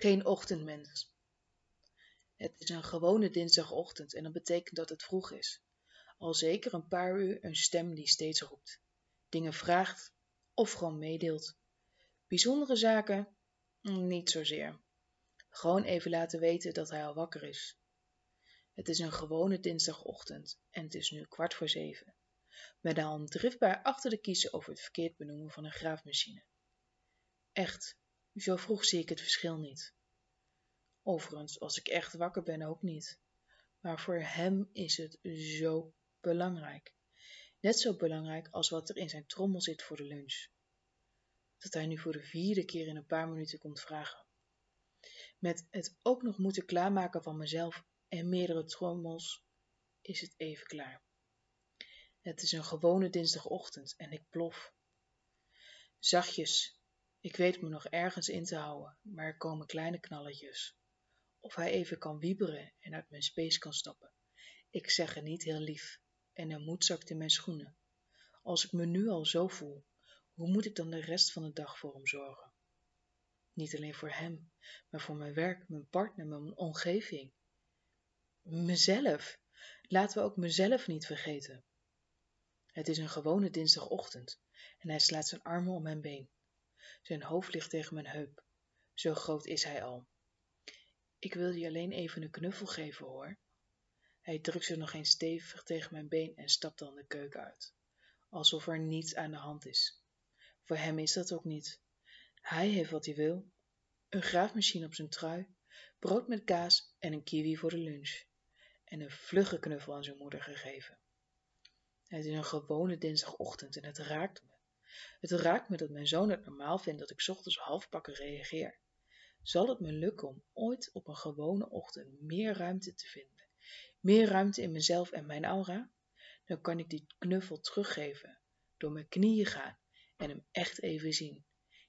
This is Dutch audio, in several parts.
Geen ochtendmens. Het is een gewone dinsdagochtend en dat betekent dat het vroeg is. Al zeker een paar uur een stem die steeds roept, dingen vraagt of gewoon meedeelt. Bijzondere zaken? Niet zozeer. Gewoon even laten weten dat hij al wakker is. Het is een gewone dinsdagochtend en het is nu kwart voor zeven. Madame driftbaar achter de kiezen over het verkeerd benoemen van een graafmachine. Echt, zo vroeg zie ik het verschil niet. Overigens, als ik echt wakker ben ook niet. Maar voor hem is het zo belangrijk. Net zo belangrijk als wat er in zijn trommel zit voor de lunch. Dat hij nu voor de vierde keer in een paar minuten komt vragen. Met het ook nog moeten klaarmaken van mezelf en meerdere trommels is het even klaar. Het is een gewone dinsdagochtend en ik plof. Zachtjes, ik weet me nog ergens in te houden, maar er komen kleine knalletjes. Of hij even kan wieberen en uit mijn space kan stappen. Ik zeg het niet heel lief en een moed zakt in mijn schoenen. Als ik me nu al zo voel, hoe moet ik dan de rest van de dag voor hem zorgen? Niet alleen voor hem, maar voor mijn werk, mijn partner, mijn omgeving. Mezelf. Laten we ook mezelf niet vergeten. Het is een gewone dinsdagochtend en hij slaat zijn armen om mijn been. Zijn hoofd ligt tegen mijn heup. Zo groot is hij al. Ik wil je alleen even een knuffel geven hoor. Hij drukt zich nog eens stevig tegen mijn been en stapt dan de keuken uit, alsof er niets aan de hand is. Voor hem is dat ook niet. Hij heeft wat hij wil: een graafmachine op zijn trui, brood met kaas en een kiwi voor de lunch. En een vlugge knuffel aan zijn moeder gegeven. Het is een gewone dinsdagochtend en het raakt. Het raakt me dat mijn zoon het normaal vindt dat ik ochtends halfpakken reageer. Zal het me lukken om ooit op een gewone ochtend meer ruimte te vinden? Meer ruimte in mezelf en mijn aura? Dan kan ik die knuffel teruggeven, door mijn knieën gaan en hem echt even zien.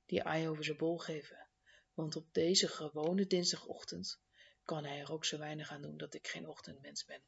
Die ei over zijn bol geven. Want op deze gewone dinsdagochtend kan hij er ook zo weinig aan doen dat ik geen ochtendmens ben.